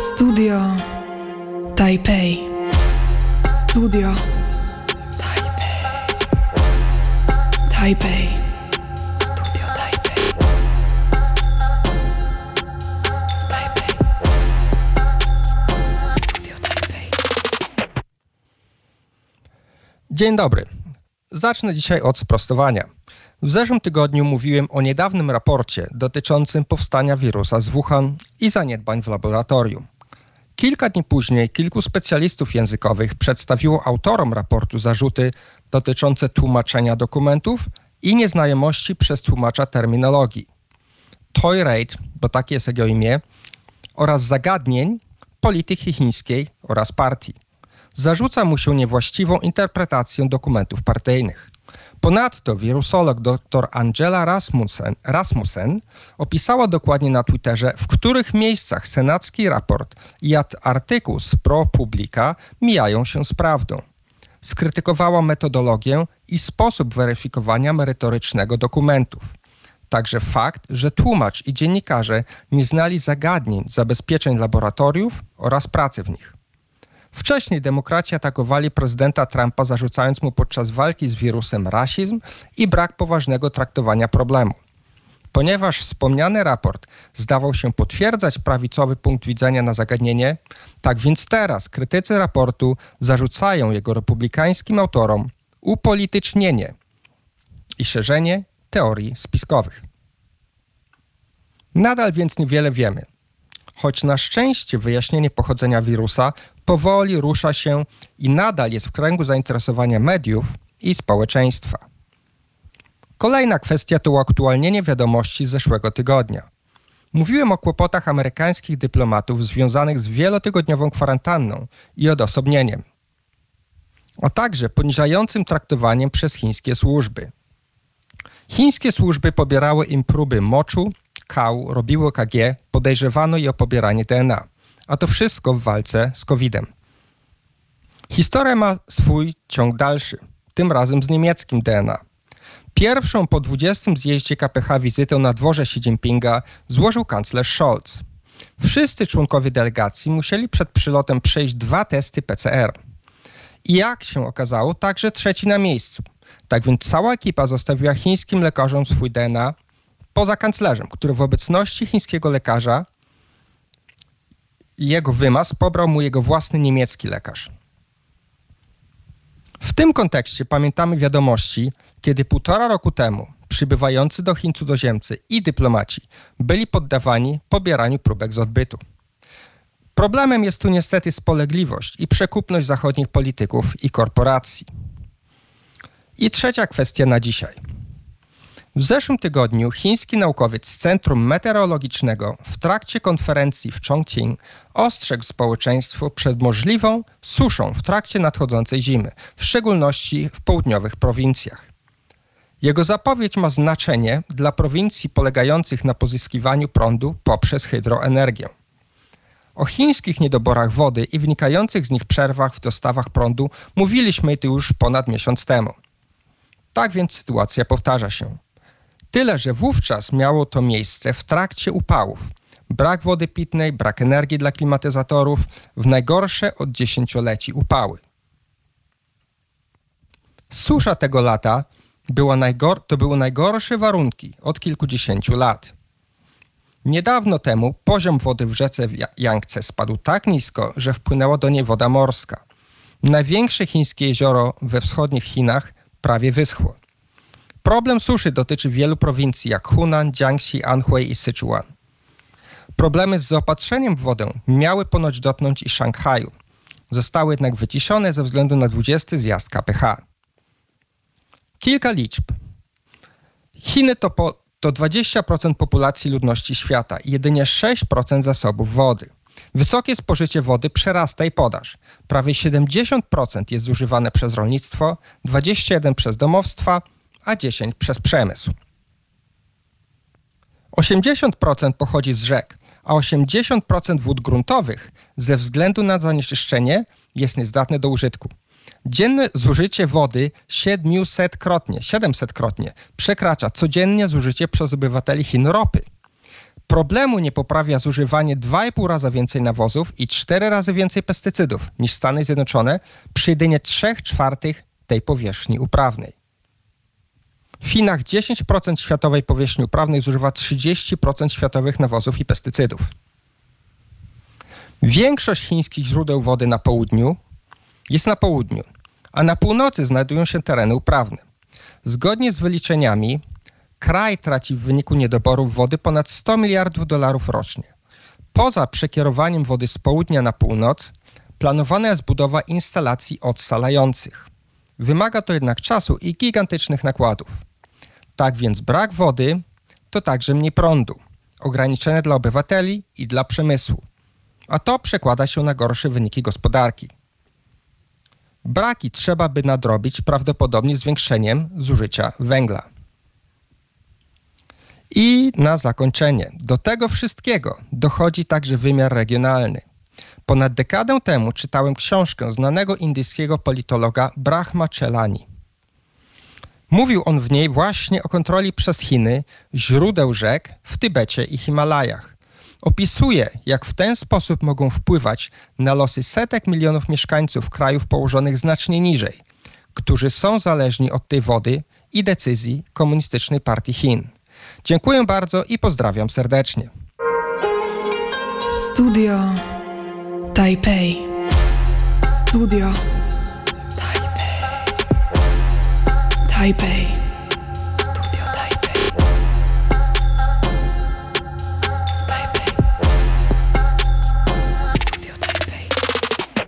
Studio Taipei. Studio Taipei. Taipei. Studio Taipei. Taipei. Studio Taipei. Dzień dobry. Zacznę dzisiaj od sprostowania. W zeszłym tygodniu mówiłem o niedawnym raporcie dotyczącym powstania wirusa z Wuhan i zaniedbań w laboratorium. Kilka dni później kilku specjalistów językowych przedstawiło autorom raportu zarzuty dotyczące tłumaczenia dokumentów i nieznajomości przez tłumacza terminologii. Toy Raid, bo takie jest jego imię, oraz zagadnień polityki chińskiej oraz partii. Zarzuca mu się niewłaściwą interpretację dokumentów partyjnych. Ponadto wirusolog dr Angela Rasmussen, Rasmussen opisała dokładnie na Twitterze, w których miejscach senacki raport i artykuł z ProPublica mijają się z prawdą. Skrytykowała metodologię i sposób weryfikowania merytorycznego dokumentów. Także fakt, że tłumacz i dziennikarze nie znali zagadnień zabezpieczeń laboratoriów oraz pracy w nich. Wcześniej demokraci atakowali prezydenta Trumpa, zarzucając mu podczas walki z wirusem rasizm i brak poważnego traktowania problemu. Ponieważ wspomniany raport zdawał się potwierdzać prawicowy punkt widzenia na zagadnienie, tak więc teraz krytycy raportu zarzucają jego republikańskim autorom upolitycznienie i szerzenie teorii spiskowych. Nadal więc niewiele wiemy. Choć na szczęście wyjaśnienie pochodzenia wirusa powoli rusza się i nadal jest w kręgu zainteresowania mediów i społeczeństwa. Kolejna kwestia to uaktualnienie wiadomości z zeszłego tygodnia. Mówiłem o kłopotach amerykańskich dyplomatów związanych z wielotygodniową kwarantanną i odosobnieniem, a także poniżającym traktowaniem przez chińskie służby. Chińskie służby pobierały im próby moczu, kał, robiły KG, podejrzewano je o pobieranie DNA a to wszystko w walce z COVID-em. Historia ma swój ciąg dalszy, tym razem z niemieckim DNA. Pierwszą po 20. zjeździe KPH wizytę na dworze Xi Jinpinga złożył kanclerz Scholz. Wszyscy członkowie delegacji musieli przed przylotem przejść dwa testy PCR. I jak się okazało, także trzeci na miejscu. Tak więc cała ekipa zostawiła chińskim lekarzom swój DNA poza kanclerzem, który w obecności chińskiego lekarza jego wymaz pobrał mu jego własny niemiecki lekarz. W tym kontekście pamiętamy wiadomości, kiedy półtora roku temu przybywający do Chin cudzoziemcy i dyplomaci byli poddawani pobieraniu próbek z odbytu. Problemem jest tu niestety spolegliwość i przekupność zachodnich polityków i korporacji. I trzecia kwestia na dzisiaj – w zeszłym tygodniu chiński naukowiec z Centrum Meteorologicznego w trakcie konferencji w Chongqing ostrzegł społeczeństwo przed możliwą suszą w trakcie nadchodzącej zimy, w szczególności w południowych prowincjach. Jego zapowiedź ma znaczenie dla prowincji polegających na pozyskiwaniu prądu poprzez hydroenergię. O chińskich niedoborach wody i wynikających z nich przerwach w dostawach prądu mówiliśmy tu już ponad miesiąc temu. Tak więc sytuacja powtarza się. Tyle, że wówczas miało to miejsce w trakcie upałów. Brak wody pitnej, brak energii dla klimatyzatorów, w najgorsze od dziesięcioleci upały. Susza tego lata była najgor- to były najgorsze warunki od kilkudziesięciu lat. Niedawno temu poziom wody w rzece Yangtze spadł tak nisko, że wpłynęła do niej woda morska. Największe chińskie jezioro we wschodnich Chinach prawie wyschło. Problem suszy dotyczy wielu prowincji jak Hunan, Jiangxi, Anhui i Sichuan. Problemy z zaopatrzeniem w wodę miały ponoć dotknąć i Szanghaju. Zostały jednak wyciszone ze względu na 20 zjazd KPH. Kilka liczb. Chiny to, po, to 20% populacji ludności świata i jedynie 6% zasobów wody. Wysokie spożycie wody przerasta i podaż. Prawie 70% jest zużywane przez rolnictwo, 21% przez domowstwa, a 10 przez przemysł. 80% pochodzi z rzek, a 80% wód gruntowych ze względu na zanieczyszczenie jest niezdatne do użytku. Dzienne zużycie wody 700-krotnie, 700-krotnie przekracza codziennie zużycie przez obywateli Chin ropy. Problemu nie poprawia zużywanie 2,5 razy więcej nawozów i 4 razy więcej pestycydów niż Stany Zjednoczone przy jedynie 3 czwartych tej powierzchni uprawnej. W Chinach 10% światowej powierzchni uprawnej zużywa 30% światowych nawozów i pestycydów. Większość chińskich źródeł wody na południu jest na południu, a na północy znajdują się tereny uprawne. Zgodnie z wyliczeniami, kraj traci w wyniku niedoborów wody ponad 100 miliardów dolarów rocznie. Poza przekierowaniem wody z południa na północ, planowana jest budowa instalacji odsalających. Wymaga to jednak czasu i gigantycznych nakładów. Tak więc brak wody to także mniej prądu, ograniczenie dla obywateli i dla przemysłu, a to przekłada się na gorsze wyniki gospodarki. Braki trzeba by nadrobić prawdopodobnie zwiększeniem zużycia węgla. I na zakończenie, do tego wszystkiego dochodzi także wymiar regionalny. Ponad dekadę temu czytałem książkę znanego indyjskiego politologa Brahma Chelani. Mówił on w niej właśnie o kontroli przez Chiny źródeł rzek w Tybecie i Himalajach. Opisuje, jak w ten sposób mogą wpływać na losy setek milionów mieszkańców krajów położonych znacznie niżej, którzy są zależni od tej wody i decyzji Komunistycznej Partii Chin. Dziękuję bardzo i pozdrawiam serdecznie. Studio Taipei. Studio Taipei. Taipei.